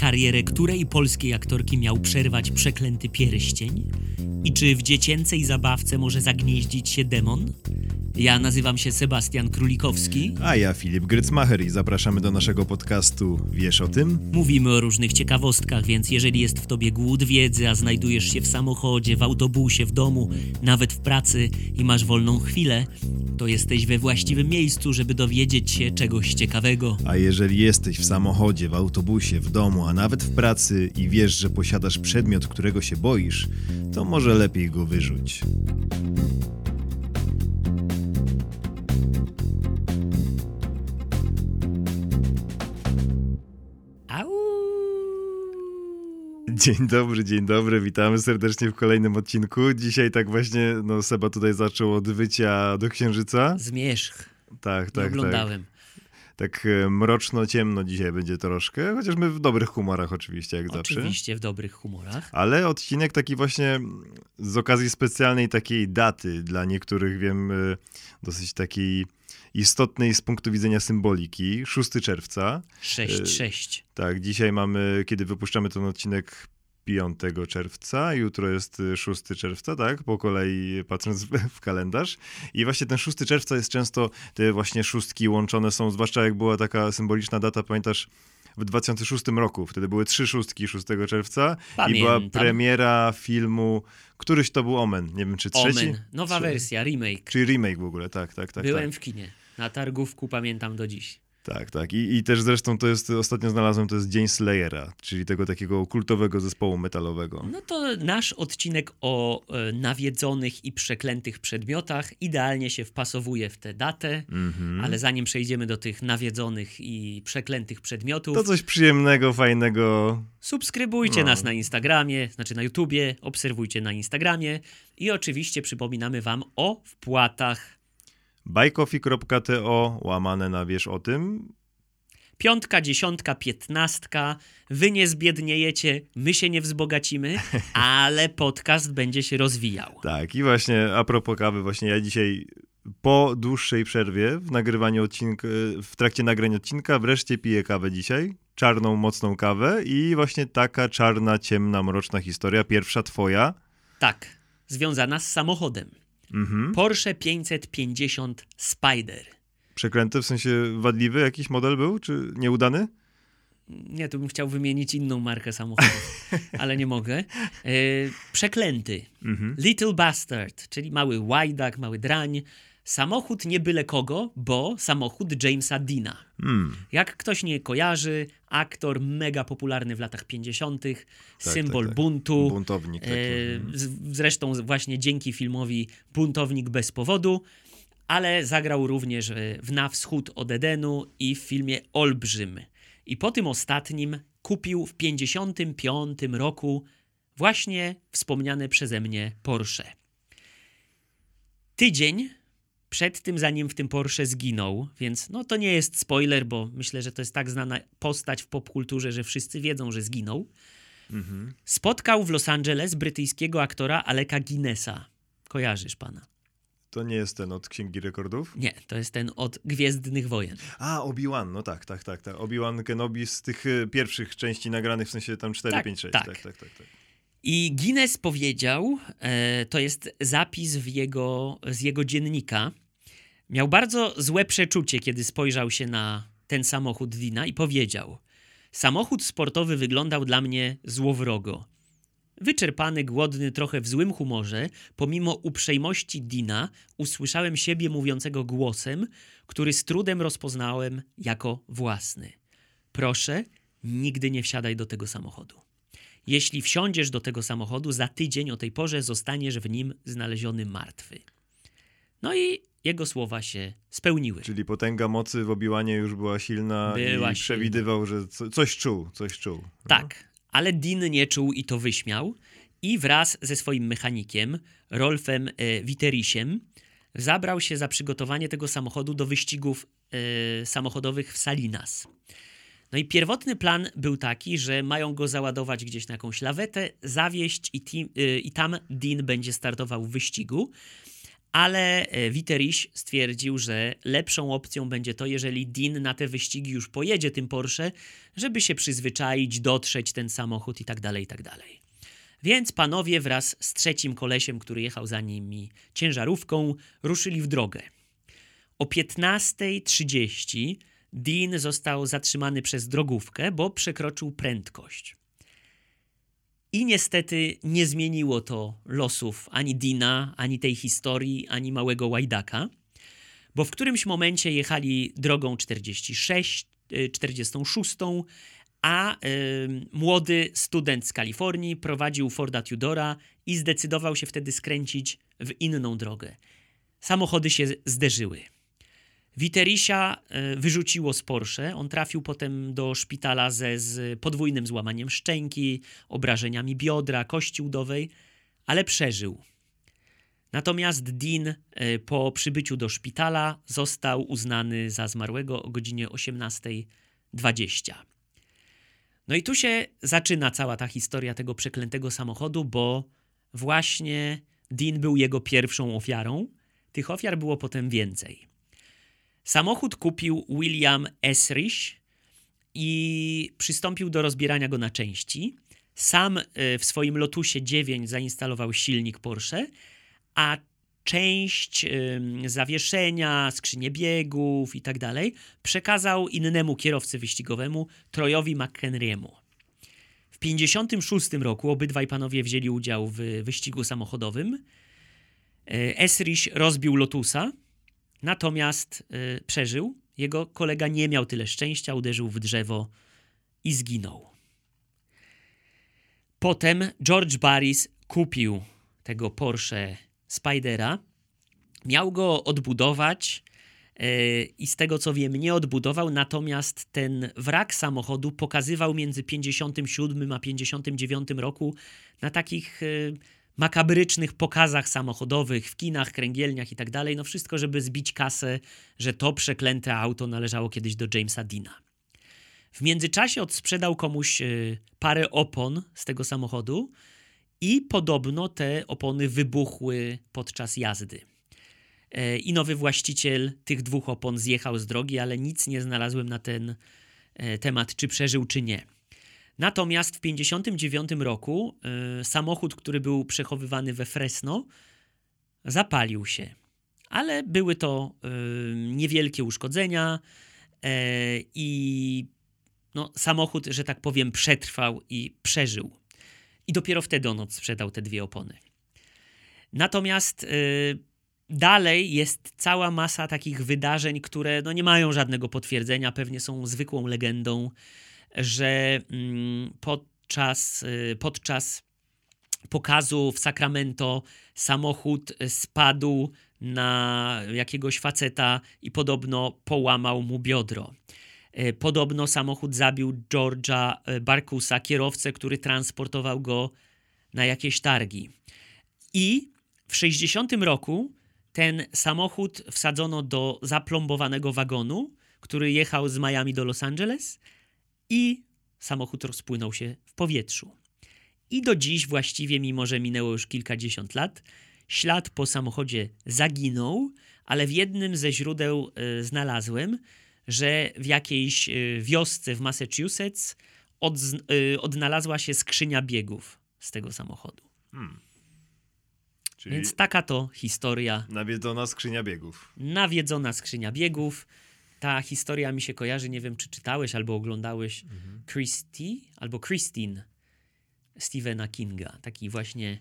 karierę której polskiej aktorki miał przerwać przeklęty pierścień? I czy w dziecięcej zabawce może zagnieździć się demon? Ja nazywam się Sebastian Królikowski. A ja Filip Grycmacher i zapraszamy do naszego podcastu Wiesz o tym? Mówimy o różnych ciekawostkach, więc jeżeli jest w tobie głód wiedzy, a znajdujesz się w samochodzie, w autobusie, w domu, nawet w pracy i masz wolną chwilę, to jesteś we właściwym miejscu, żeby dowiedzieć się czegoś ciekawego. A jeżeli jesteś w samochodzie, w autobusie, w domu, a nawet w pracy i wiesz, że posiadasz przedmiot, którego się boisz, to może lepiej go wyrzuć. Dzień dobry, dzień dobry, witamy serdecznie w kolejnym odcinku. Dzisiaj tak właśnie, no Seba tutaj zaczął od wycia do księżyca. Zmierzch. Tak, Nie tak, tak. oglądałem. Tak e, mroczno, ciemno dzisiaj będzie troszkę, chociaż my w dobrych humorach oczywiście, jak zawsze. Oczywiście w dobrych humorach. Ale odcinek taki właśnie z okazji specjalnej takiej daty dla niektórych, wiem, y, dosyć takiej istotnej z punktu widzenia symboliki, 6 czerwca. 6-6. Tak, dzisiaj mamy, kiedy wypuszczamy ten odcinek 5 czerwca, jutro jest y, 6 czerwca, tak, po kolei patrząc w, kalendarz. I właśnie ten 6 czerwca jest często, te właśnie szóstki łączone są, zwłaszcza jak była taka symboliczna data, pamiętasz, w 2006 roku, wtedy były trzy szóstki 6 czerwca i była Pamiętam. premiera filmu, któryś to był Omen, nie wiem czy trzeci? Omen. Nowa wersja, remake. Czyli remake w ogóle, tak, tak, tak. Byłem tak. w kinie. Na targówku pamiętam do dziś. Tak, tak. I, I też zresztą to jest, ostatnio znalazłem, to jest Dzień Slayera, czyli tego takiego kultowego zespołu metalowego. No to nasz odcinek o e, nawiedzonych i przeklętych przedmiotach idealnie się wpasowuje w tę datę, Mhm. ale zanim przejdziemy do tych nawiedzonych i przeklętych przedmiotów, To coś przyjemnego, fajnego. subskrybujcie No. nas na Instagramie, znaczy na YouTubie, obserwujcie na Instagramie i oczywiście przypominamy wam o wpłatach. bajkofi.to łamane na wiesz o tym. Piątka, dziesiątka, piętnastka. Wy nie zbiedniejecie, my się nie wzbogacimy, ale podcast będzie się rozwijał. Tak, i właśnie a propos kawy, właśnie ja dzisiaj po dłuższej przerwie w nagrywaniu odcinka, w trakcie nagrania odcinka wreszcie piję kawę dzisiaj. Czarną, mocną kawę i właśnie taka czarna, ciemna, mroczna historia. Pierwsza twoja. Tak, związana z samochodem. Mhm. Porsche 550 Spider. Przekręty, w sensie wadliwy jakiś model był, czy nieudany? Nie, tu bym chciał wymienić inną markę samochodów, ale nie mogę. E, przeklęty. Mhm. Little Bastard, czyli mały łajdak, mały drań. Samochód nie byle kogo, bo samochód Jamesa Deana. Mm. Jak ktoś nie kojarzy, aktor mega popularny w latach 50., symbol tak, tak. buntu. Buntownik taki. E, z- zresztą właśnie dzięki filmowi Buntownik bez powodu, ale zagrał również e, w Na wschód od Edenu i w filmie Olbrzym. I po tym ostatnim kupił w 55 roku właśnie wspomniane przeze mnie Porsche. Tydzień przed tym, zanim w tym Porsche zginął, więc no to nie jest spoiler, bo myślę, że to jest tak znana postać w popkulturze, że wszyscy wiedzą, że zginął Mhm. spotkał w Los Angeles brytyjskiego aktora Aleka Guinnessa. Kojarzysz pana? To nie jest ten od Księgi Rekordów? Nie, to jest ten od Gwiezdnych Wojen. A, Obi-Wan, no tak, tak, tak. tak. Obi-Wan Kenobi z tych y, pierwszych części nagranych, w sensie tam 4, Tak, 5, 6. tak. Tak, tak, tak. tak. I Guinness powiedział, e, to jest zapis jego, z jego dziennika, miał bardzo złe przeczucie, kiedy spojrzał się na ten samochód Dina i powiedział: Samochód sportowy wyglądał dla mnie złowrogo. Wyczerpany, głodny, trochę w złym humorze, pomimo uprzejmości Dina, usłyszałem siebie mówiącego głosem, który z trudem rozpoznałem jako własny. Proszę, nigdy nie wsiadaj do tego samochodu. Jeśli wsiądziesz do tego samochodu, za tydzień o tej porze zostaniesz w nim znaleziony martwy. No i jego słowa się spełniły. Czyli potęga mocy w Obi-Wanie już była silna Była i silna. przewidywał, że co, coś czuł, coś czuł. Tak, ale Dean nie czuł i to wyśmiał i wraz ze swoim mechanikiem, Rolfem e, Witerisiem, zabrał się za przygotowanie tego samochodu do wyścigów e, samochodowych w Salinas. No i pierwotny plan był taki, że mają go załadować gdzieś na jakąś lawetę, zawieść i, y, i tam Dean będzie startował w wyścigu. ale e, Witteriś stwierdził, że lepszą opcją będzie to, jeżeli Dean na te wyścigi już pojedzie tym Porsche, żeby się przyzwyczaić, dotrzeć ten samochód i tak dalej, i tak dalej. Więc panowie wraz z trzecim kolesiem, który jechał za nimi ciężarówką, ruszyli w drogę. O 15.30 Dean został zatrzymany przez drogówkę, bo przekroczył prędkość. I niestety nie zmieniło to losów ani Dina, ani tej historii, ani małego łajdaka, bo w którymś momencie jechali drogą 46, 46, y, a młody student z Kalifornii prowadził Forda Tudora i zdecydował się wtedy skręcić w inną drogę. Samochody się zderzyły. Witerisia e, wyrzuciło z Porsche. On trafił potem do szpitala ze z podwójnym złamaniem szczęki, obrażeniami biodra, kości udowej, ale przeżył. Natomiast Dean e, po przybyciu do szpitala został uznany za zmarłego o godzinie 18.20. No i tu się zaczyna cała ta historia tego przeklętego samochodu, bo właśnie Dean był jego pierwszą ofiarą. Tych ofiar było potem więcej. Samochód kupił William Esrich i przystąpił do rozbierania go na części. Sam e, w swoim Lotusie 9 zainstalował silnik Porsche, a część zawieszenia, skrzynię biegów i tak dalej przekazał innemu kierowcy wyścigowemu, Trojowi McHenry'emu. W 1956 roku obydwaj panowie wzięli udział w wyścigu samochodowym. E, Esrich rozbił Lotusa, Natomiast y, przeżył. Jego kolega nie miał tyle szczęścia, uderzył w drzewo i zginął. Potem George Barris kupił tego Porsche Spidera, miał go odbudować y, i z tego co wiem, nie odbudował, natomiast ten wrak samochodu pokazywał między 57 a 59 roku na takich y, makabrycznych pokazach samochodowych, w kinach, kręgielniach i tak dalej. No wszystko, żeby zbić kasę, że to przeklęte auto należało kiedyś do Jamesa Dina. W międzyczasie odsprzedał komuś e, parę opon z tego samochodu i podobno te opony wybuchły podczas jazdy. E, I nowy właściciel tych dwóch opon zjechał z drogi, ale nic nie znalazłem na ten e, temat, czy przeżył, czy nie. Natomiast w 1959 roku y, samochód, który był przechowywany we Fresno, zapalił się. Ale były to y, niewielkie uszkodzenia y, i no, samochód, że tak powiem, przetrwał i przeżył. I dopiero wtedy on odsprzedał te dwie opony. Natomiast dalej jest cała masa takich wydarzeń, które no, nie mają żadnego potwierdzenia, pewnie są zwykłą legendą że mm, podczas, y, podczas pokazu w Sacramento samochód spadł na jakiegoś faceta i podobno połamał mu biodro. Y, podobno samochód zabił George'a y, Barkusa, kierowcę, który transportował go na jakieś targi. I w 60 roku ten samochód wsadzono do zaplombowanego wagonu, który jechał z Miami do Los Angeles i samochód rozpłynął się w powietrzu. I do dziś właściwie, mimo że minęło już kilkadziesiąt lat, ślad po samochodzie zaginął, ale w jednym ze źródeł y, znalazłem, że w jakiejś y, wiosce w Massachusetts od, y, odnalazła się skrzynia biegów z tego samochodu. Hmm. Czyli Więc taka to historia. Nawiedzona skrzynia biegów. Nawiedzona skrzynia biegów ta historia mi się kojarzy, nie wiem czy czytałeś albo oglądałeś mhm. Christie albo Christine Stephena Kinga. Taki właśnie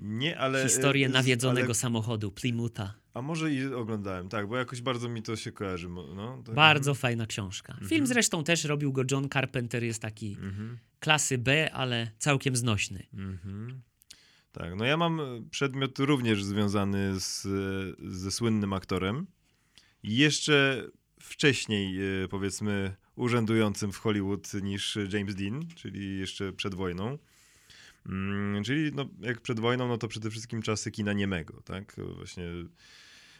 nie, ale, historię e, nawiedzonego ale... samochodu Plymoutha. A może i oglądałem, tak, bo jakoś bardzo mi to się kojarzy. No, tak. Bardzo fajna książka. Mhm. Film zresztą też robił go John Carpenter, jest taki mhm. klasy B, ale całkiem znośny. Mhm. Tak, no ja mam przedmiot również związany z, ze słynnym aktorem. I jeszcze wcześniej, e, powiedzmy, urzędującym w Hollywood niż James Dean, czyli jeszcze przed wojną. Mm, czyli no, jak przed wojną, no to przede wszystkim czasy kina niemego, tak? Właśnie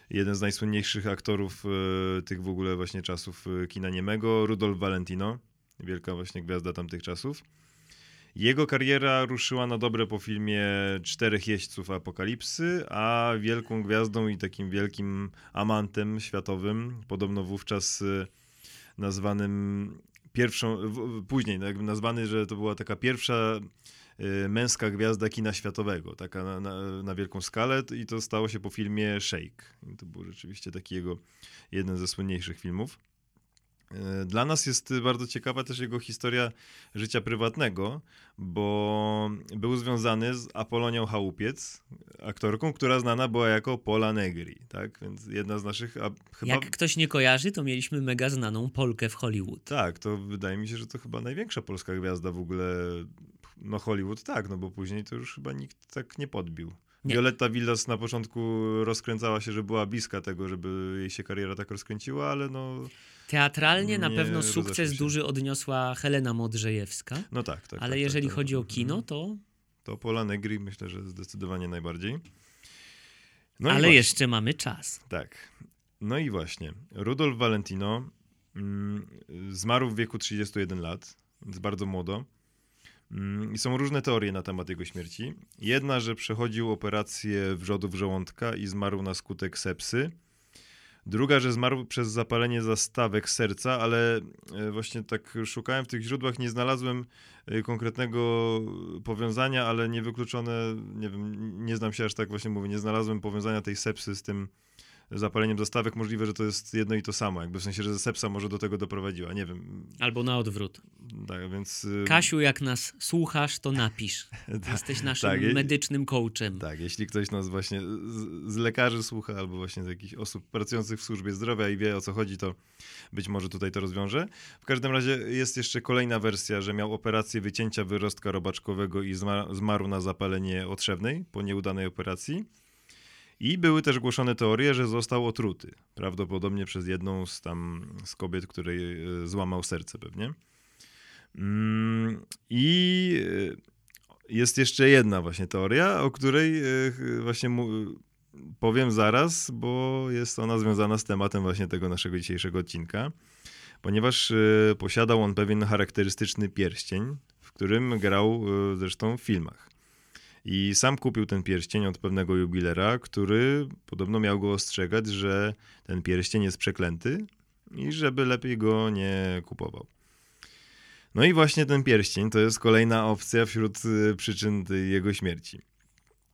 jeden z najsłynniejszych aktorów e, tych w ogóle właśnie czasów e, kina niemego, Rudolf Valentino, wielka właśnie gwiazda tamtych czasów. Jego kariera ruszyła na dobre po filmie Czterech Jeźdźców Apokalipsy, a wielką gwiazdą i takim wielkim amantem światowym, podobno wówczas y, nazwanym pierwszą, później no nazwany, że to była taka pierwsza y, męska gwiazda kina światowego, taka na, na, na, wielką skalę i to stało się po filmie Shake. I to był rzeczywiście taki jego jeden ze słynniejszych filmów. E, dla nas jest bardzo ciekawa też jego historia życia prywatnego, bo był związany z Apolonią Chałupiec, aktorką, która znana była jako Pola Negri, tak? Więc jedna z naszych... Chyba... Jak ktoś nie kojarzy, to mieliśmy mega znaną Polkę w Hollywood. Tak, to wydaje mi się, że to chyba największa polska gwiazda w ogóle, no Hollywood tak, no bo później to już chyba nikt tak nie podbił. Nie. Violetta Villas na początku rozkręcała się, że była bliska tego, żeby jej się kariera tak rozkręciła, ale no... Teatralnie na pewno sukces duży odniosła Helena Modrzejewska. No tak, tak. Ale tak, jeżeli tak, chodzi o kino, to... To Pola Negri myślę, że zdecydowanie najbardziej. No ale jeszcze mamy czas. Tak. No i właśnie. Rudolf Valentino mm, zmarł w wieku 31 lat, więc bardzo młodo. Mm, I są różne teorie na temat jego śmierci. Jedna, że przechodził operację wrzodów żołądka i zmarł na skutek sepsy. Druga, że zmarł przez zapalenie zastawek serca, ale e, właśnie tak szukałem w tych źródłach, nie znalazłem e, konkretnego powiązania, ale niewykluczone, nie wiem, nie znam się aż tak właśnie mówię, nie znalazłem powiązania tej sepsy z tym zapaleniem zastawek możliwe, że to jest jedno i to samo, jakby w sensie, że sepsa może do tego doprowadziła, nie wiem. Albo na odwrót. Tak, więc... Y, Kasiu, jak nas słuchasz, to napisz. Tak, Jesteś naszym tak, medycznym coachem. Tak, jeśli ktoś nas właśnie z, z, lekarzy słucha, albo właśnie z jakichś osób pracujących w służbie zdrowia i wie o co chodzi, to być może tutaj to rozwiąże. W każdym razie jest jeszcze kolejna wersja, że miał operację wycięcia wyrostka robaczkowego i zmarł na zapalenie otrzewnej po nieudanej operacji. I były też głoszone teorie, że został otruty. Prawdopodobnie przez jedną z tam z kobiet, której e, złamał serce pewnie. Mm, I e, jest jeszcze jedna właśnie teoria, o której e, właśnie powiem zaraz, bo jest ona związana z tematem właśnie tego naszego dzisiejszego odcinka. Ponieważ posiadał on pewien charakterystyczny pierścień, w którym grał zresztą w filmach. I sam kupił ten pierścień od pewnego jubilera, który podobno miał go ostrzegać, że ten pierścień jest przeklęty i żeby lepiej go nie kupował. No i właśnie ten pierścień to jest kolejna opcja wśród y, przyczyn jego śmierci.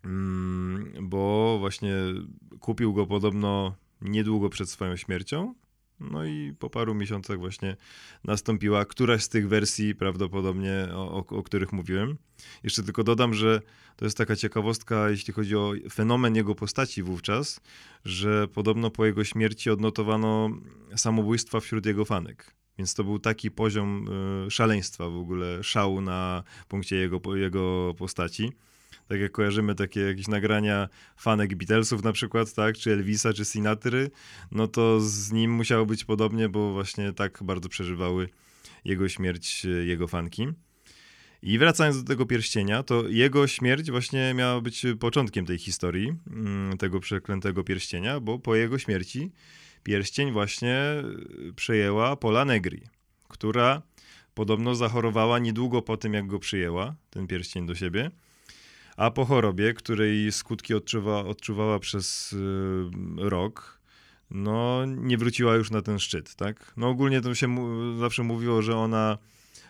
Mm, bo właśnie kupił go podobno niedługo przed swoją śmiercią, no i po paru miesiącach właśnie nastąpiła któraś z tych wersji, prawdopodobnie o, o, o, których mówiłem. Jeszcze tylko dodam, że to jest taka ciekawostka, jeśli chodzi o fenomen jego postaci wówczas, że podobno po jego śmierci odnotowano samobójstwa wśród jego fanek. Więc to był taki poziom y, szaleństwa w ogóle, szału na punkcie jego, jego postaci tak jak kojarzymy takie jakieś nagrania fanek Beatlesów na przykład, tak, czy Elvisa, czy Sinatry, no to z nim musiało być podobnie, bo właśnie tak bardzo przeżywały jego śmierć, jego fanki. I wracając do tego pierścienia, to jego śmierć właśnie miała być początkiem tej historii, mm, tego przeklętego pierścienia, bo po jego śmierci pierścień właśnie przejęła Pola Negri, która podobno zachorowała niedługo po tym, jak go przyjęła, ten pierścień do siebie a po chorobie, której skutki odczuwa, odczuwała przez y, rok, no nie wróciła już na ten szczyt, tak? No ogólnie to się zawsze mówiło, że ona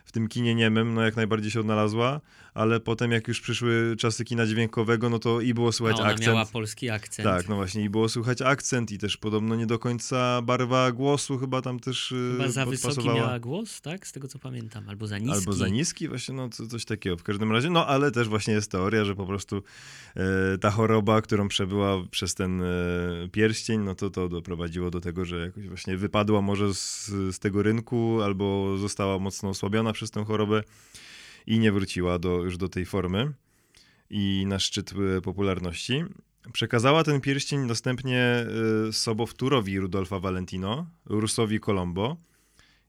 w tym kinie niemym, no jak najbardziej się odnalazła, ale potem jak już przyszły czasy kina dźwiękowego, no to i było słychać A ona akcent. miała polski akcent. Tak, no właśnie, i było słychać akcent i też podobno nie do końca barwa głosu chyba tam też y, Chyba za wysoki miała głos, tak? Z tego co pamiętam, albo za niski. Albo za niski, właśnie, no coś takiego w każdym razie. No ale też właśnie jest teoria, że po prostu e, ta choroba, którą przebyła przez ten e, pierścień, no to to doprowadziło do tego, że jakoś właśnie wypadła może z, z tego rynku, albo została mocno osłabiona przez tę chorobę i nie wróciła do, już do tej formy i na szczyt e, popularności. Przekazała ten pierścień następnie e, sobowtórowi Rudolfa Valentino, Rusowi Colombo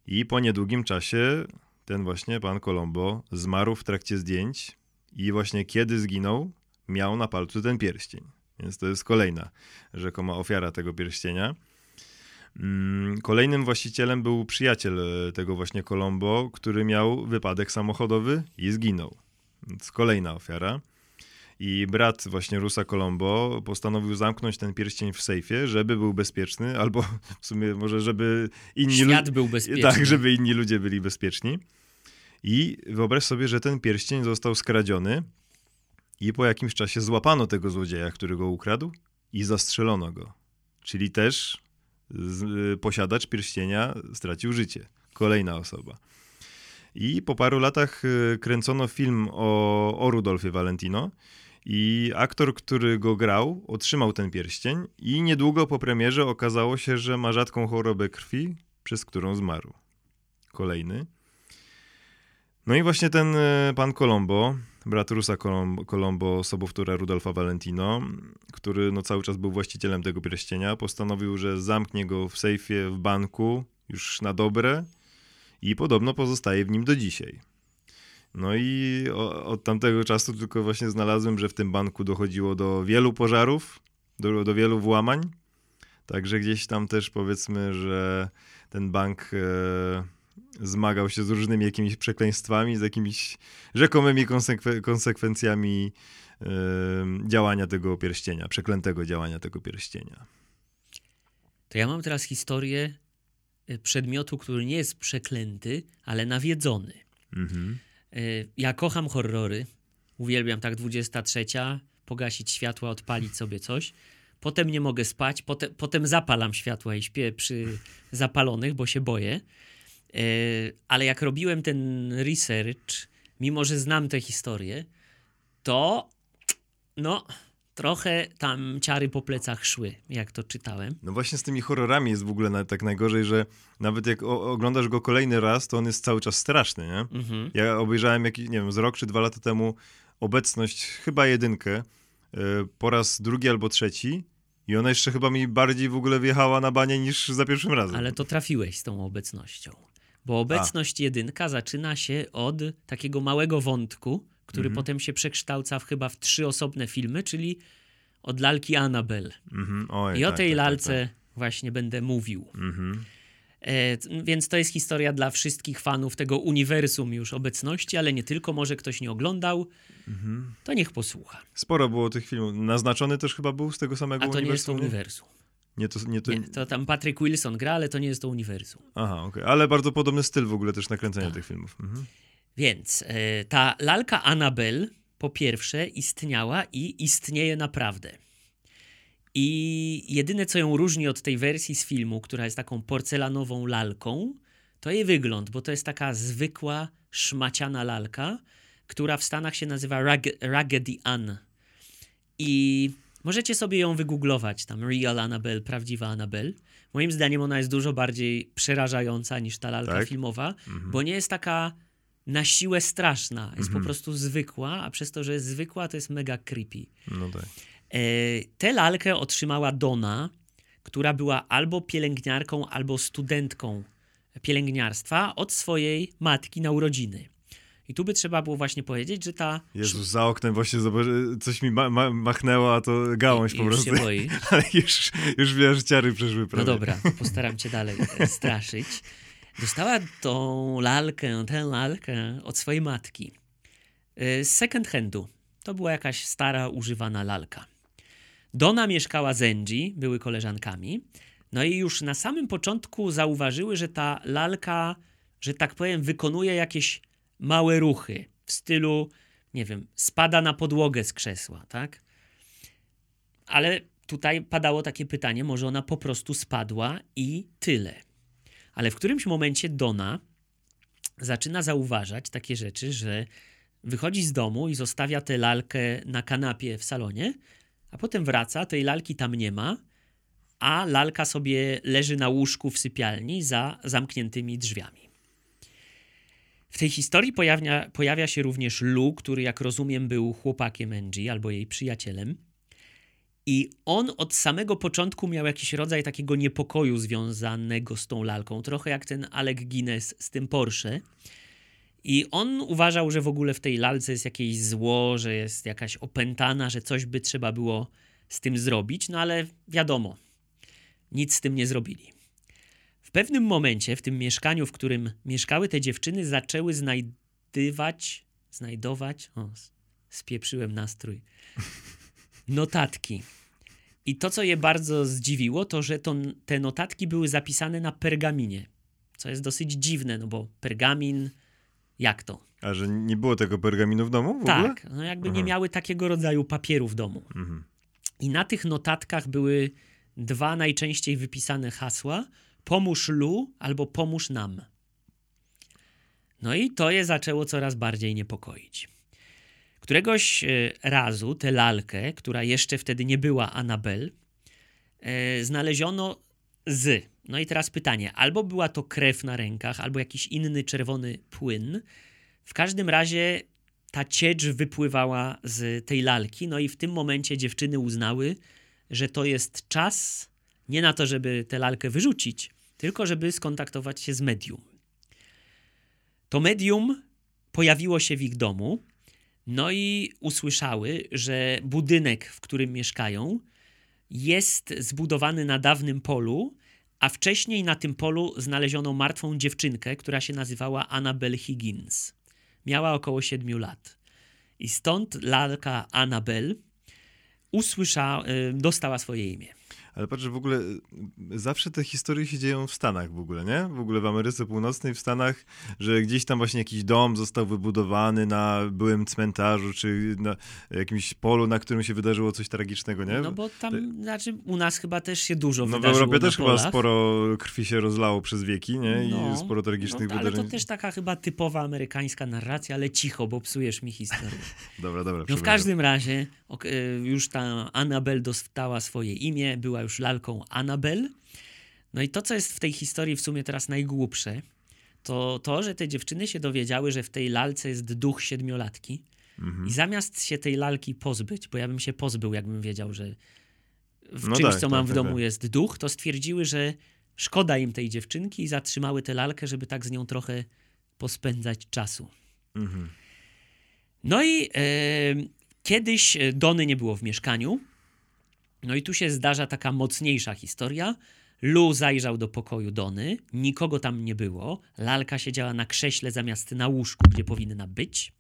i po niedługim czasie ten właśnie pan Colombo zmarł w trakcie zdjęć i właśnie kiedy zginął, miał na palcu ten pierścień. Więc to jest kolejna rzekoma ofiara tego pierścienia. Mm, kolejnym właścicielem był przyjaciel e, tego właśnie Colombo, który miał wypadek samochodowy i zginął. Więc kolejna ofiara. I brat właśnie Rusa Colombo postanowił zamknąć ten pierścień w sejfie, żeby był bezpieczny, albo w sumie może, żeby inni Świat był bezpieczny. Tak, żeby inni ludzie byli bezpieczni. I wyobraź sobie, że ten pierścień został skradziony i po jakimś czasie złapano tego złodzieja, który go ukradł i zastrzelono go. Czyli też z, y, posiadacz pierścienia stracił życie. Kolejna osoba. I po paru latach y, kręcono film o, o Rudolfie Valentino i aktor, który go grał, otrzymał ten pierścień i niedługo po premierze okazało się, że ma rzadką chorobę krwi, przez którą zmarł. Kolejny. No i właśnie ten e, pan Colombo, brat Rusa Colombo, sobowtóra Rudolfa Valentino, który no cały czas był właścicielem tego pierścienia, postanowił, że zamknie go w sejfie w banku już na dobre i podobno pozostaje w nim do dzisiaj. No i od tamtego czasu tylko właśnie znalazłem, że w tym banku dochodziło do wielu pożarów, do, do wielu włamań. Także gdzieś tam też powiedzmy, że ten bank e, zmagał się z różnymi jakimiś przekleństwami, z jakimiś rzekomymi konsekwe, konsekwencjami e, działania tego pierścienia, przeklętego działania tego pierścienia. To ja mam teraz historię y, przedmiotu, który nie jest przeklęty, ale nawiedzony. Mhm. Y, Ja kocham horrory. Uwielbiam tak 23, pogasić światła, odpalić sobie coś. Potem nie mogę spać, potem, potem zapalam światła i śpię przy zapalonych, bo się boję. Y, Ale jak robiłem ten research, mimo że znam tę historię, to no trochę tam ciary po plecach szły, jak to czytałem. No właśnie z tymi horrorami jest w ogóle na, tak najgorzej, że nawet jak o, oglądasz go kolejny raz, to on jest cały czas straszny, nie? Mhm. Ja obejrzałem jakiś, nie wiem, z rok czy dwa lata temu obecność, chyba jedynkę, y, po raz drugi albo trzeci i ona jeszcze chyba mi bardziej w ogóle wjechała na banie niż za pierwszym razem. Ale to trafiłeś z tą obecnością. Bo obecność jedynka zaczyna się od takiego małego wątku, który Mhm. potem się przekształca w chyba w trzy osobne filmy, czyli od lalki Annabelle. Mhm, oj, I o tak, tej tak, tak, lalce właśnie będę mówił. Tak. Mhm. E, więc to jest historia dla wszystkich fanów tego uniwersum już obecności, ale nie tylko, może ktoś nie oglądał, Mhm. to niech posłucha. Sporo było tych filmów. Naznaczony też chyba był z tego samego A to nie jest to uniwersum, uniwersum. Nie, to, nie, to... Nie, to tam Patrick Wilson gra, ale to nie jest to uniwersum. Aha, okej. Ale bardzo podobny styl w ogóle też nakręcenia Tak. tych filmów. Mhm. Więc e, ta lalka Annabelle po pierwsze istniała i istnieje naprawdę. I jedyne, co ją różni od tej wersji z filmu, która jest taką porcelanową lalką, to jej wygląd, bo to jest taka zwykła, szmaciana lalka, która w Stanach się nazywa Rag Raggedy Ann. I możecie sobie ją wygooglować, tam Real Annabelle, prawdziwa Annabelle. Moim zdaniem ona jest dużo bardziej przerażająca niż ta lalka Tak? filmowa, bo nie jest taka na siłę straszna, jest Mhm. po prostu zwykła, a przez to, że jest zwykła, to jest mega creepy. No tak. E, tę lalkę otrzymała Donna, która była albo pielęgniarką, albo studentką pielęgniarstwa od swojej matki na urodziny. I tu by trzeba było właśnie powiedzieć, że ta. Jezus, za oknem właśnie zobaczy, coś mi ma, ma, machnęło, a to gałąź I- po już prostu. się boi. Ale już, już wiesz, że ciary przeszły prawie. No dobra, postaram cię dalej e, straszyć. Dostała tą lalkę, tę lalkę od swojej matki. E, Z second handu. To była jakaś stara, używana lalka. Donna mieszkała z Angie, były koleżankami. No i już na samym początku zauważyły, że ta lalka, że tak powiem, wykonuje jakieś małe ruchy w stylu, nie wiem, spada na podłogę z krzesła, tak? Ale tutaj padało takie pytanie, może ona po prostu spadła i tyle. Ale w którymś momencie Donna zaczyna zauważać takie rzeczy, że wychodzi z domu i zostawia tę lalkę na kanapie w salonie, a potem wraca, tej lalki tam nie ma, a lalka sobie leży na łóżku w sypialni za zamkniętymi drzwiami. W tej historii pojawia, pojawia się również Lou, który, jak rozumiem, był chłopakiem Angie albo jej przyjacielem. I on od samego początku miał jakiś rodzaj takiego niepokoju związanego z tą lalką, trochę jak ten Alec Guinness z tym Porsche. I on uważał, że w ogóle w tej lalce jest jakieś zło, że jest jakaś opętana, że coś by trzeba było z tym zrobić, no ale wiadomo, nic z tym nie zrobili. W pewnym momencie w tym mieszkaniu, w którym mieszkały te dziewczyny, zaczęły znajdywać znajdować. O, spieprzyłem nastrój. Notatki. I to, co je bardzo zdziwiło, to że to, te notatki były zapisane na pergaminie. Co jest dosyć dziwne, no bo pergamin, jak to? A że nie było tego pergaminu w domu w ogóle? Tak, no jakby nie Aha. miały takiego rodzaju papieru w domu. Mhm. I na tych notatkach były dwa najczęściej wypisane hasła: pomóż Lu albo pomóż nam. No i to je zaczęło coraz bardziej niepokoić. Któregoś e, razu tę lalkę, która jeszcze wtedy nie była Anabel, e, znaleziono z. No i teraz pytanie: albo była to krew na rękach, albo jakiś inny czerwony płyn. W każdym razie ta ciecz wypływała z tej lalki, no i w tym momencie dziewczyny uznały, że to jest czas nie na to, żeby tę lalkę wyrzucić, tylko żeby skontaktować się z medium. To medium pojawiło się w ich domu, no i usłyszały, że budynek, w którym mieszkają, jest zbudowany na dawnym polu, a wcześniej na tym polu znaleziono martwą dziewczynkę, która się nazywała Annabel Higgins. Miała około 7 lat. I stąd lalka Annabel y, dostała swoje imię. Ale patrz, w ogóle y, zawsze te historie się dzieją w Stanach w ogóle, nie? W ogóle w Ameryce Północnej, w Stanach, że gdzieś tam właśnie jakiś dom został wybudowany na byłym cmentarzu, czy na jakimś polu, na którym się wydarzyło coś tragicznego, nie? No bo tam, znaczy u nas chyba też się dużo No w wydarzyło Europie na też chyba sporo krwi się rozlało przez wieki, nie? I No, sporo tragicznych no, ale wydarzeń. to też taka chyba typowa amerykańska narracja, ale cicho, bo psujesz mi historię. Dobra, dobra. No w każdym razie ok, y, już ta Annabel dostała swoje imię, była już lalką Annabel. No i to, co jest w tej historii w sumie teraz najgłupsze, to to, że te dziewczyny się dowiedziały, że w tej lalce jest duch siedmiolatki Mhm. i zamiast się tej lalki pozbyć, bo ja bym się pozbył, jakbym wiedział, że w No czymś, tak, co tak, mam w tak, domu tak. jest duch, to stwierdziły, że szkoda im tej dziewczynki i zatrzymały tę lalkę, żeby tak z nią trochę pospędzać czasu. Mhm. No i e, kiedyś Dony nie było w mieszkaniu. No i tu się zdarza taka mocniejsza historia. Lu zajrzał do pokoju Dony, nikogo tam nie było. Lalka siedziała na krześle zamiast na łóżku, gdzie powinna być.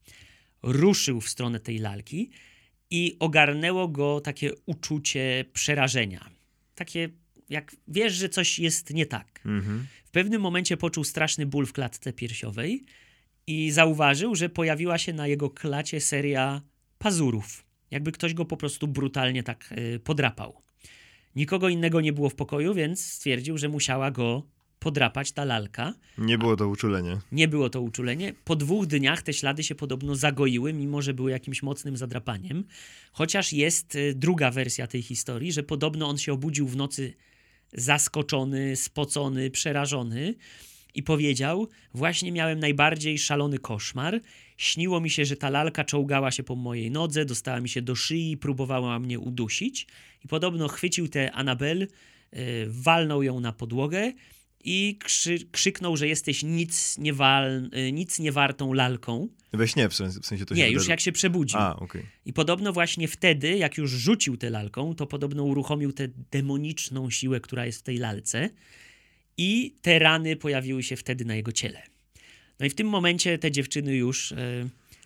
Ruszył w stronę tej lalki i ogarnęło go takie uczucie przerażenia. Takie, jak wiesz, że coś jest nie tak. Mhm. W pewnym momencie poczuł straszny ból w klatce piersiowej i zauważył, że pojawiła się na jego klacie seria pazurów. Jakby ktoś go po prostu brutalnie tak y, podrapał. Nikogo innego nie było w pokoju, więc stwierdził, że musiała go podrapać ta lalka. Nie było to uczulenie. Nie było to uczulenie. Po dwóch dniach te ślady się podobno zagoiły, mimo że były jakimś mocnym zadrapaniem. Chociaż jest y, druga wersja tej historii, że podobno on się obudził w nocy zaskoczony, spocony, przerażony i powiedział: Właśnie miałem najbardziej szalony koszmar. Śniło mi się, że ta lalka czołgała się po mojej nodze, dostała mi się do szyi, próbowała mnie udusić. I podobno chwycił tę Anabel, y, walnął ją na podłogę i krzy, krzyknął, że jesteś nic, nie wal, y, nic nie wartą lalką. We śnie w sensie, to się Nie, już wydarzyło. jak się przebudził. A, okej. I podobno właśnie wtedy, jak już rzucił tę lalką, to podobno uruchomił tę demoniczną siłę, która jest w tej lalce. I te rany pojawiły się wtedy na jego ciele. No i w tym momencie te dziewczyny już e,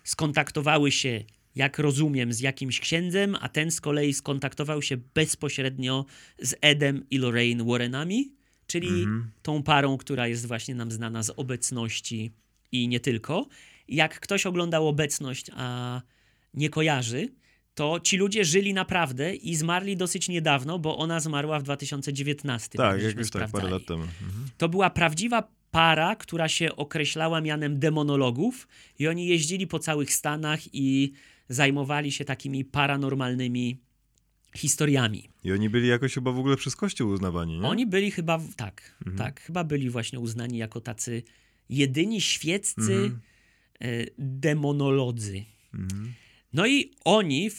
skontaktowały się, jak rozumiem, z jakimś księdzem, a ten z kolei skontaktował się bezpośrednio z Edem i Lorraine Warrenami, czyli Mhm. tą parą, która jest właśnie nam znana z obecności i nie tylko. Jak ktoś oglądał obecność, a nie kojarzy, to ci ludzie żyli naprawdę i zmarli dosyć niedawno, bo ona zmarła w 2019. Tak, jak tak, parę lat temu. Mhm. To była prawdziwa para, która się określała mianem demonologów i oni jeździli po całych Stanach i zajmowali się takimi paranormalnymi historiami. I oni byli jakoś chyba w ogóle przez Kościół uznawani, nie? Oni byli chyba, tak, Mhm. tak, chyba byli właśnie uznani jako tacy jedyni świeccy Mhm. e, demonolodzy. Mhm. No i oni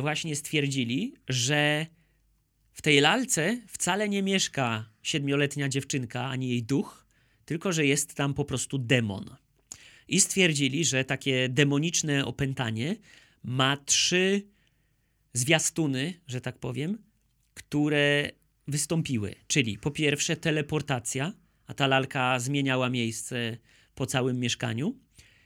właśnie stwierdzili, że w tej lalce wcale nie mieszka siedmioletnia dziewczynka ani jej duch, tylko że jest tam po prostu demon. I stwierdzili, że takie demoniczne opętanie ma trzy zwiastuny, że tak powiem, które wystąpiły. Czyli po pierwsze teleportacja, a ta lalka zmieniała miejsce po całym mieszkaniu,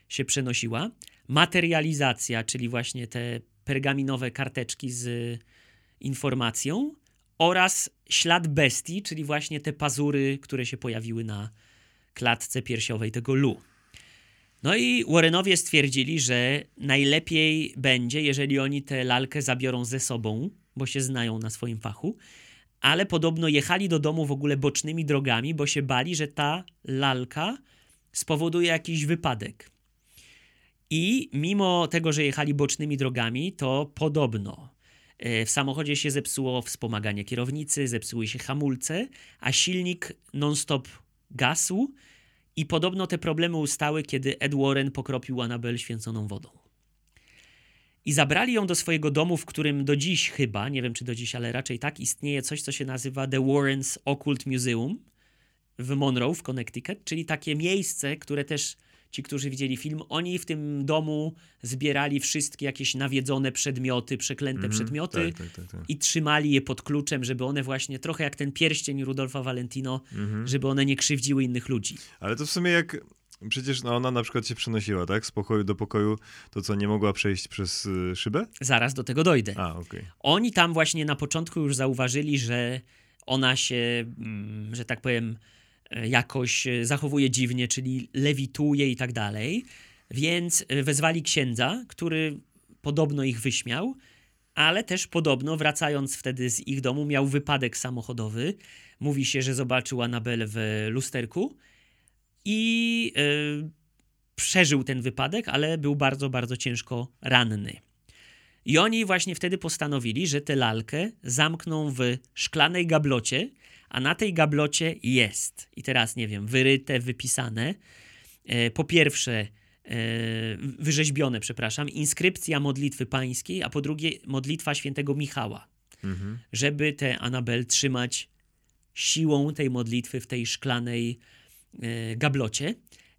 się przenosiła. materializacja, czyli właśnie te pergaminowe karteczki z informacją oraz ślad bestii, czyli właśnie te pazury, które się pojawiły na klatce piersiowej tego Lu. No i Warrenowie stwierdzili, że najlepiej będzie, jeżeli oni tę lalkę zabiorą ze sobą, bo się znają na swoim fachu, ale podobno jechali do domu w ogóle bocznymi drogami, bo się bali, że ta lalka spowoduje jakiś wypadek. I mimo tego, że jechali bocznymi drogami, to podobno e, w samochodzie się zepsuło wspomaganie kierownicy, zepsuły się hamulce, a silnik non-stop gasł i podobno te problemy ustały, kiedy Ed Warren pokropił Annabel święconą wodą. I zabrali ją do swojego domu, w którym do dziś chyba, nie wiem czy do dziś, ale raczej tak, istnieje coś, co się nazywa The Warrens Occult Museum w Monroe w Connecticut, czyli takie miejsce, które też ci, którzy widzieli film, oni w tym domu zbierali wszystkie jakieś nawiedzone przedmioty, przeklęte Mhm, przedmioty Tak, tak, tak, tak. i trzymali je pod kluczem, żeby one właśnie, trochę jak ten pierścień Rudolfa Valentino, Mhm. żeby one nie krzywdziły innych ludzi. Ale to w sumie jak. Przecież no, ona na przykład się przenosiła, tak? Z pokoju do pokoju, to co nie mogła przejść przez y, szybę? Zaraz do tego dojdę. A, okej. Oni tam właśnie na początku już zauważyli, że ona się, mm, że tak powiem, jakoś e, zachowuje dziwnie, czyli lewituje i tak dalej. Więc e, wezwali księdza, który podobno ich wyśmiał, ale też podobno, wracając wtedy z ich domu, miał wypadek samochodowy. Mówi się, że zobaczył Anabel w lusterku i e, przeżył ten wypadek, ale był bardzo, bardzo ciężko ranny. I oni właśnie wtedy postanowili, że tę lalkę zamkną w szklanej gablocie, a na tej gablocie jest, i teraz nie wiem, wyryte, wypisane, e, po pierwsze, e, wyrzeźbione, przepraszam, inskrypcja modlitwy pańskiej, a po drugie modlitwa świętego Michała, Mhm. żeby tę Anabel trzymać siłą tej modlitwy w tej szklanej e, gablocie.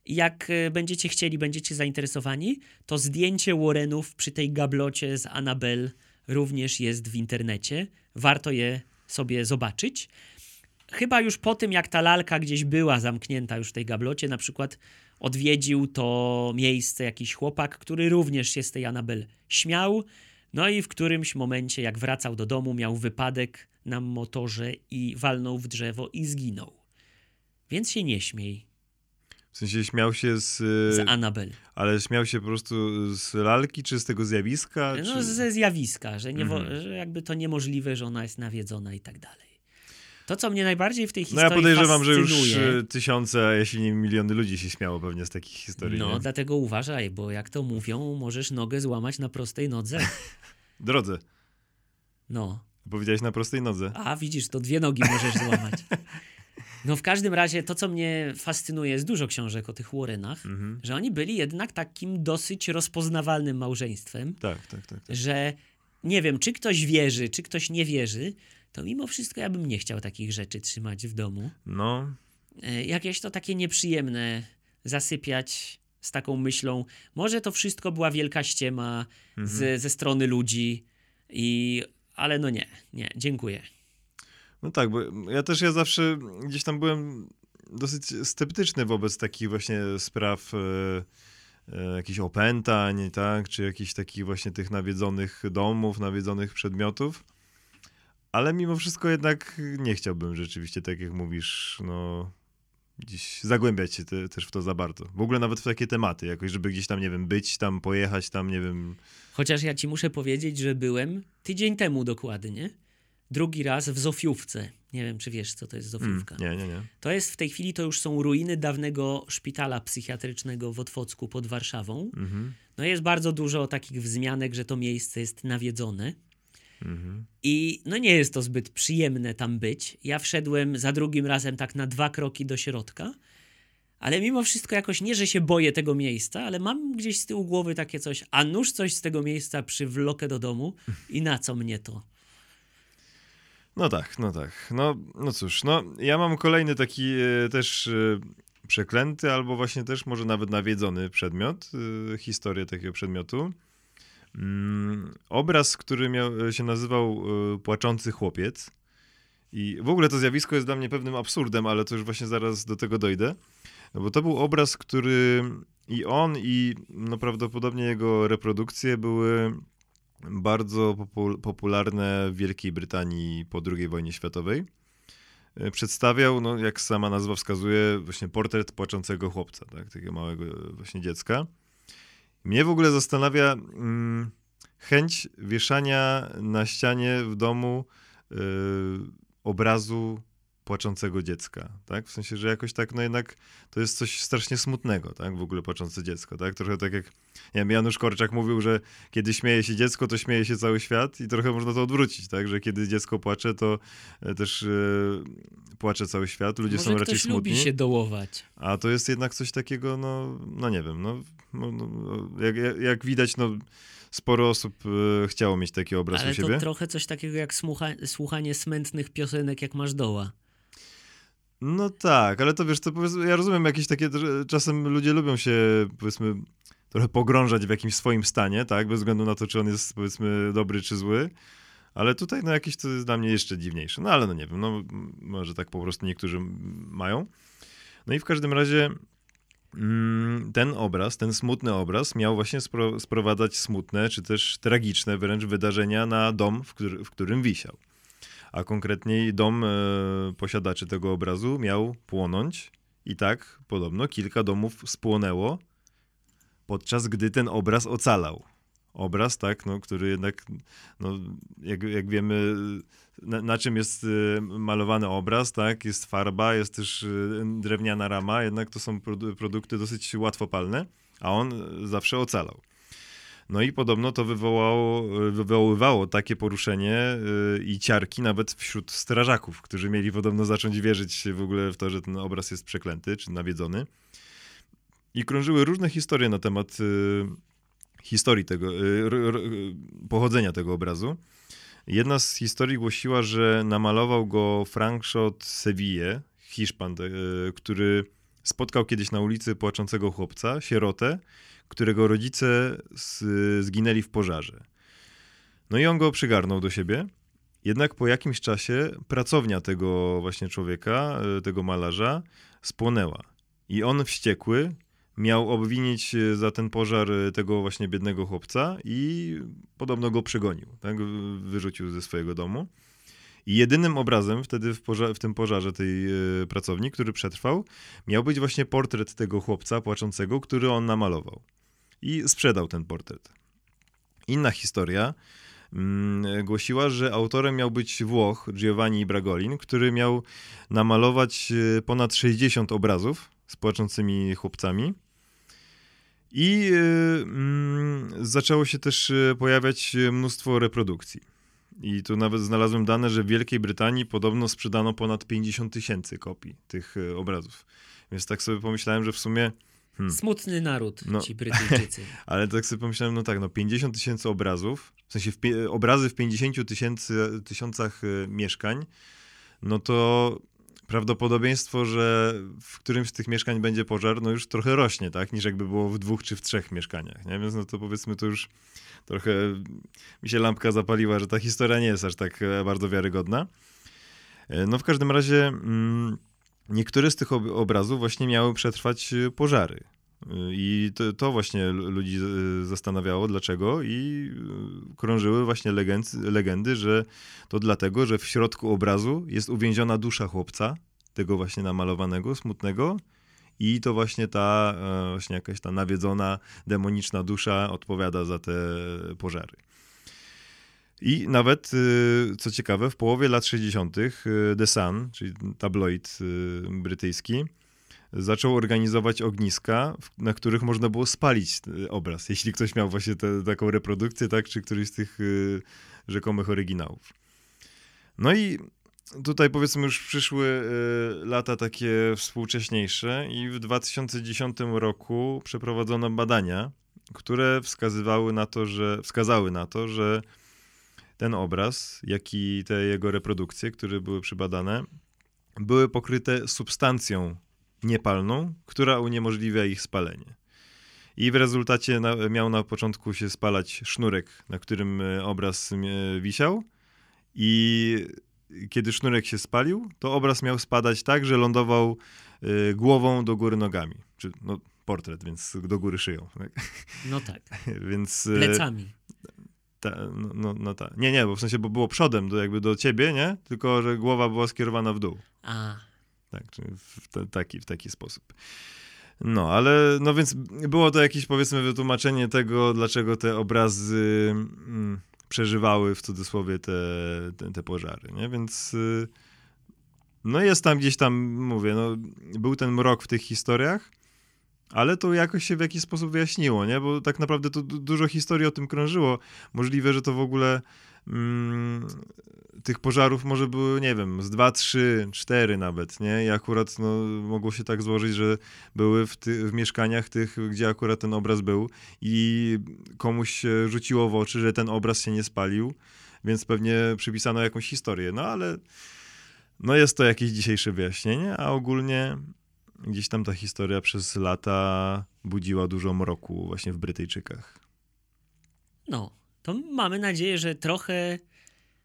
Jak będziecie chcieli, będziecie zainteresowani, to zdjęcie Warrenów przy tej gablocie z Annabel również jest w internecie. Warto je sobie zobaczyć. Chyba już po tym, jak ta lalka gdzieś była zamknięta już w tej gablocie, na przykład odwiedził to miejsce jakiś chłopak, który również się z tej Annabel śmiał. No i w którymś momencie, jak wracał do domu, miał wypadek na motorze i walnął w drzewo i zginął. Więc się nie śmiej W sensie śmiał się z. z Annabel. Ale śmiał się po prostu z lalki, czy z tego zjawiska? No, czy... ze zjawiska, że, nie Mhm. że jakby to niemożliwe, że ona jest nawiedzona i tak dalej. To, co mnie najbardziej w tej No historii ja podejrzewam, że już fascynuje, y, tysiące, a jeśli nie miliony ludzi się śmiało pewnie z takich historii. No, nie? dlatego uważaj, bo jak to mówią, możesz nogę złamać na prostej nodze. Drodze, No, powiedziałeś na prostej nodze. a widzisz, to dwie nogi możesz złamać. No w każdym razie to, co mnie fascynuje, jest dużo książek o tych Warrenach, Mhm. że oni byli jednak takim dosyć rozpoznawalnym małżeństwem, Tak, tak, tak. tak. że nie wiem, czy ktoś wierzy, czy ktoś nie wierzy, to mimo wszystko ja bym nie chciał takich rzeczy trzymać w domu. No, E, Jakieś to takie nieprzyjemne zasypiać z taką myślą, może to wszystko była wielka ściema Mhm. z, ze strony ludzi, i, ale no nie, nie, dziękuję. no tak, bo ja też ja zawsze gdzieś tam byłem dosyć sceptyczny wobec takich właśnie spraw e, e, jakichś opętań, tak, czy jakichś takich właśnie tych nawiedzonych domów, nawiedzonych przedmiotów. Ale mimo wszystko jednak nie chciałbym rzeczywiście, tak jak mówisz, no gdzieś zagłębiać się te, też w to za bardzo. W ogóle nawet w takie tematy, jakoś, żeby gdzieś tam, nie wiem, być tam, pojechać tam, nie wiem. Chociaż ja ci muszę powiedzieć, że byłem tydzień temu dokładnie, drugi raz w Zofiówce. Nie wiem, czy wiesz, co to jest Mm, Zofiówka. nie, nie, nie. To jest w tej chwili, to już są ruiny dawnego szpitala psychiatrycznego w Otwocku pod Warszawą. Mhm, No jest bardzo dużo takich wzmianek, że to miejsce jest nawiedzone. Mhm. I no nie jest to zbyt przyjemne tam być. Ja wszedłem za drugim razem tak na dwa kroki do środka, ale mimo wszystko jakoś nie, że się boję tego miejsca, ale mam gdzieś z tyłu głowy takie coś, a nuż coś z tego miejsca przywlokę do domu i na co mnie to? No tak, no tak. No, no cóż, no ja mam kolejny taki e, też e, przeklęty, albo właśnie też może nawet nawiedzony przedmiot, e, historię takiego przedmiotu. Mm, obraz, który miał, się nazywał e, Płaczący Chłopiec. I w ogóle to zjawisko jest dla mnie pewnym absurdem, ale to już właśnie zaraz do tego dojdę. No bo to był obraz, który I on i no, prawdopodobnie jego reprodukcje były bardzo popularne w Wielkiej Brytanii po II wojnie światowej. E, przedstawiał, no, jak sama nazwa wskazuje, właśnie portret płaczącego chłopca, tak, takiego małego właśnie dziecka. Mnie w ogóle zastanawia mm, chęć wieszania na ścianie w domu yy, obrazu płaczącego dziecka, tak? W sensie, że jakoś tak, no jednak to jest coś strasznie smutnego, tak? W ogóle płaczące dziecko, tak? Trochę tak jak, nie wiem, Janusz Korczak mówił, że kiedy śmieje się dziecko, to śmieje się cały świat i trochę można to odwrócić, tak? Że kiedy dziecko płacze, to e, też e, płacze cały świat, ludzie Może są raczej ktoś smutni. lubi się dołować. A to jest jednak coś takiego, no, no nie wiem, no, no, no jak, jak widać, no sporo osób e, chciało mieć taki obraz Ale u siebie. Ale to trochę coś takiego jak słucha, słuchanie smętnych piosenek, jak masz doła. No tak, ale to wiesz, to ja rozumiem jakieś takie, czasem ludzie lubią się, powiedzmy, trochę pogrążać w jakimś swoim stanie, tak, bez względu na to, czy on jest, powiedzmy, dobry czy zły, ale tutaj, no, jakieś to jest dla mnie jeszcze dziwniejsze, no, ale no nie wiem, no, może tak po prostu niektórzy mają. No i w każdym razie mm, ten obraz, ten smutny obraz miał właśnie spro sprowadzać smutne, czy też tragiczne wręcz wydarzenia na dom, w, w którym wisiał. A konkretniej dom e, posiadaczy tego obrazu miał płonąć i tak podobno kilka domów spłonęło, podczas gdy ten obraz ocalał. Obraz, tak, no, który jednak, no, jak, jak wiemy, na, na, czym jest e, malowany obraz, tak, jest farba, jest też e, drewniana rama, jednak to są produkty dosyć łatwopalne, a on zawsze ocalał. No i podobno to wywołało, wywoływało takie poruszenie yy, i ciarki nawet wśród strażaków, którzy mieli podobno zacząć wierzyć w ogóle w to, że ten obraz jest przeklęty czy nawiedzony. I krążyły różne historie na temat yy, historii tego, yy, pochodzenia tego obrazu. Jedna z historii głosiła, że namalował go Frankshot Seville, Hiszpan, y, który spotkał kiedyś na ulicy płaczącego chłopca, sierotę, którego rodzice zginęli w pożarze. No i on go przygarnął do siebie. Jednak po jakimś czasie pracownia tego właśnie człowieka, tego malarza, spłonęła. I on wściekły miał obwinić e, za ten pożar e, tego właśnie biednego chłopca i podobno go przegonił, tak? wyrzucił ze swojego domu. I jedynym obrazem wtedy w, w tym pożarze tej pracowni, który przetrwał, miał być właśnie portret tego chłopca płaczącego, który on namalował i sprzedał ten portret. Inna historia mm, głosiła, że autorem miał być Włoch Giovanni Bragolin, który miał namalować ponad 60 obrazów z płaczącymi chłopcami. I y, zaczęło się też e, pojawiać mnóstwo reprodukcji. I tu nawet znalazłem dane, że w Wielkiej Brytanii podobno sprzedano ponad 50 tysięcy kopii tych obrazów. Więc tak sobie pomyślałem, że w sumie Hmm. Smutny naród, no, ci Brytyjczycy. ale tak sobie pomyślałem, no tak, no 50 tysięcy obrazów, w sensie w, obrazy w 50 tysięcy, tysiącach y, mieszkań, no to prawdopodobieństwo, że w którymś z tych mieszkań będzie pożar, no już trochę rośnie, tak, niż jakby było w dwóch czy w trzech mieszkaniach, nie? Więc no to powiedzmy to już trochę mi się lampka zapaliła, że ta historia nie jest aż tak e, bardzo wiarygodna. E, no w każdym razie... Mm, niektóre z tych obrazów właśnie miały przetrwać y, pożary. I to, to, właśnie ludzi y, zastanawiało, dlaczego, i krążyły właśnie legendy, legendy, że to dlatego, że w środku obrazu jest uwięziona dusza chłopca, tego właśnie namalowanego, smutnego, i to właśnie ta e, właśnie jakaś ta nawiedzona, demoniczna dusza odpowiada za te pożary. I nawet, co ciekawe, w połowie lat 60. Y, The Sun, czyli tabloid brytyjski, zaczął organizować ogniska, na których można było spalić obraz, jeśli ktoś miał właśnie te, taką reprodukcję, tak, czy któryś z tych rzekomych oryginałów. No i tutaj powiedzmy już przyszły lata takie współcześniejsze i w 2010 roku przeprowadzono badania, które wskazywały na to, że wskazały na to, że ten obraz, jak i te jego reprodukcje, które były przybadane, były pokryte substancją niepalną, która uniemożliwia ich spalenie. I w rezultacie na, miał na początku się spalać sznurek, na którym e, obraz e, wisiał. I kiedy sznurek się spalił, to obraz miał spadać tak, że lądował y, głową do góry nogami. Czy, no, portret, więc do góry szyją. Tak? No tak, więc... plecami. Ta, no, no, no ta. Nie, nie, bo w sensie, bo było przodem do, jakby do ciebie, nie? Tylko, że głowa była skierowana w dół. A, Tak, w, taki, w taki sposób. No, ale, no więc było to jakieś, powiedzmy, wytłumaczenie tego, dlaczego te obrazy mm, przeżywały w cudzysłowie te, te, te pożary, nie? Więc, y, no jest tam gdzieś tam, mówię, no, był ten mrok w tych historiach, ale to jakoś się w jakiś sposób wyjaśniło, nie? Bo tak naprawdę to du- dużo historii o tym krążyło. Możliwe, że to w ogóle mm, tych pożarów może były, nie wiem, z dwa, trzy, cztery nawet, nie? I akurat no, mogło się tak złożyć, że były w, ty- w mieszkaniach tych, gdzie akurat ten obraz był i komuś rzuciło w oczy, że ten obraz się nie spalił, więc pewnie przypisano jakąś historię. No ale no jest to jakieś dzisiejsze wyjaśnienie, a ogólnie gdzieś tam ta historia przez lata budziła dużo mroku właśnie w Brytyjczykach. no, to mamy nadzieję, że trochę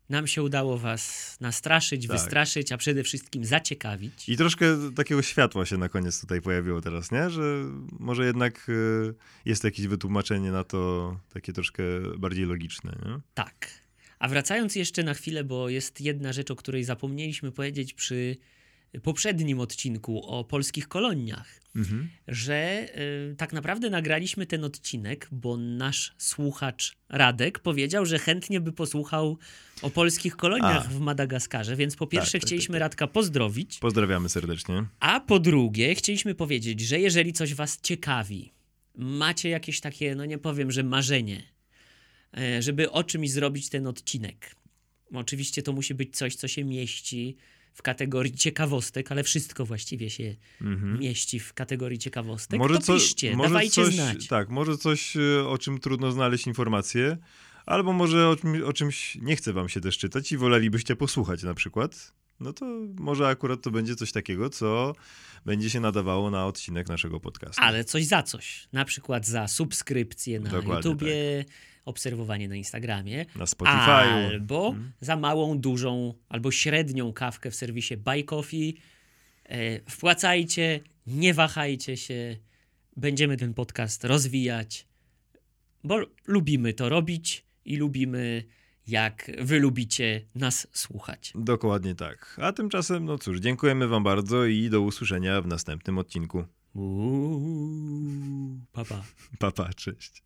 nam się udało was nastraszyć, Tak. wystraszyć, a przede wszystkim zaciekawić. I troszkę takiego światła się na koniec tutaj pojawiło teraz, nie? Że może jednak y, jest jakieś wytłumaczenie na to takie troszkę bardziej logiczne, nie? Tak. A wracając jeszcze na chwilę, bo jest jedna rzecz, o której zapomnieliśmy powiedzieć przy poprzednim odcinku o polskich koloniach, Mhm. że y, tak naprawdę nagraliśmy ten odcinek, bo nasz słuchacz Radek powiedział, że chętnie by posłuchał o polskich koloniach A. w Madagaskarze, więc po pierwsze tak, tak, chcieliśmy tak. Radka pozdrowić, Pozdrawiamy serdecznie. a po drugie chcieliśmy powiedzieć, że jeżeli coś was ciekawi, macie jakieś takie, no nie powiem, że marzenie, e, żeby o czymś zrobić ten odcinek. Oczywiście to musi być coś, co się mieści w kategorii ciekawostek, ale wszystko właściwie się Mhm. mieści w kategorii ciekawostek. Może to co- piszcie, może dawajcie coś, znać. Tak, może coś, y, o czym trudno znaleźć informacje, albo może o, o czymś nie chce wam się też czytać i wolelibyście posłuchać na przykład. No to może akurat to będzie coś takiego, co będzie się nadawało na odcinek naszego podcastu. Ale coś za coś. Na przykład za subskrypcję na Dokładnie tak. Obserwowanie na Instagramie. Na Spotify. Albo Mhm. za małą, dużą albo średnią kawkę w serwisie Buy Coffee. E, wpłacajcie, nie wahajcie się. Będziemy ten podcast rozwijać, bo lubimy to robić i lubimy, jak wy lubicie nas słuchać. Dokładnie tak. A tymczasem, no cóż, dziękujemy wam bardzo i do usłyszenia w następnym odcinku. Uuu, pa, pa. Papa, cześć.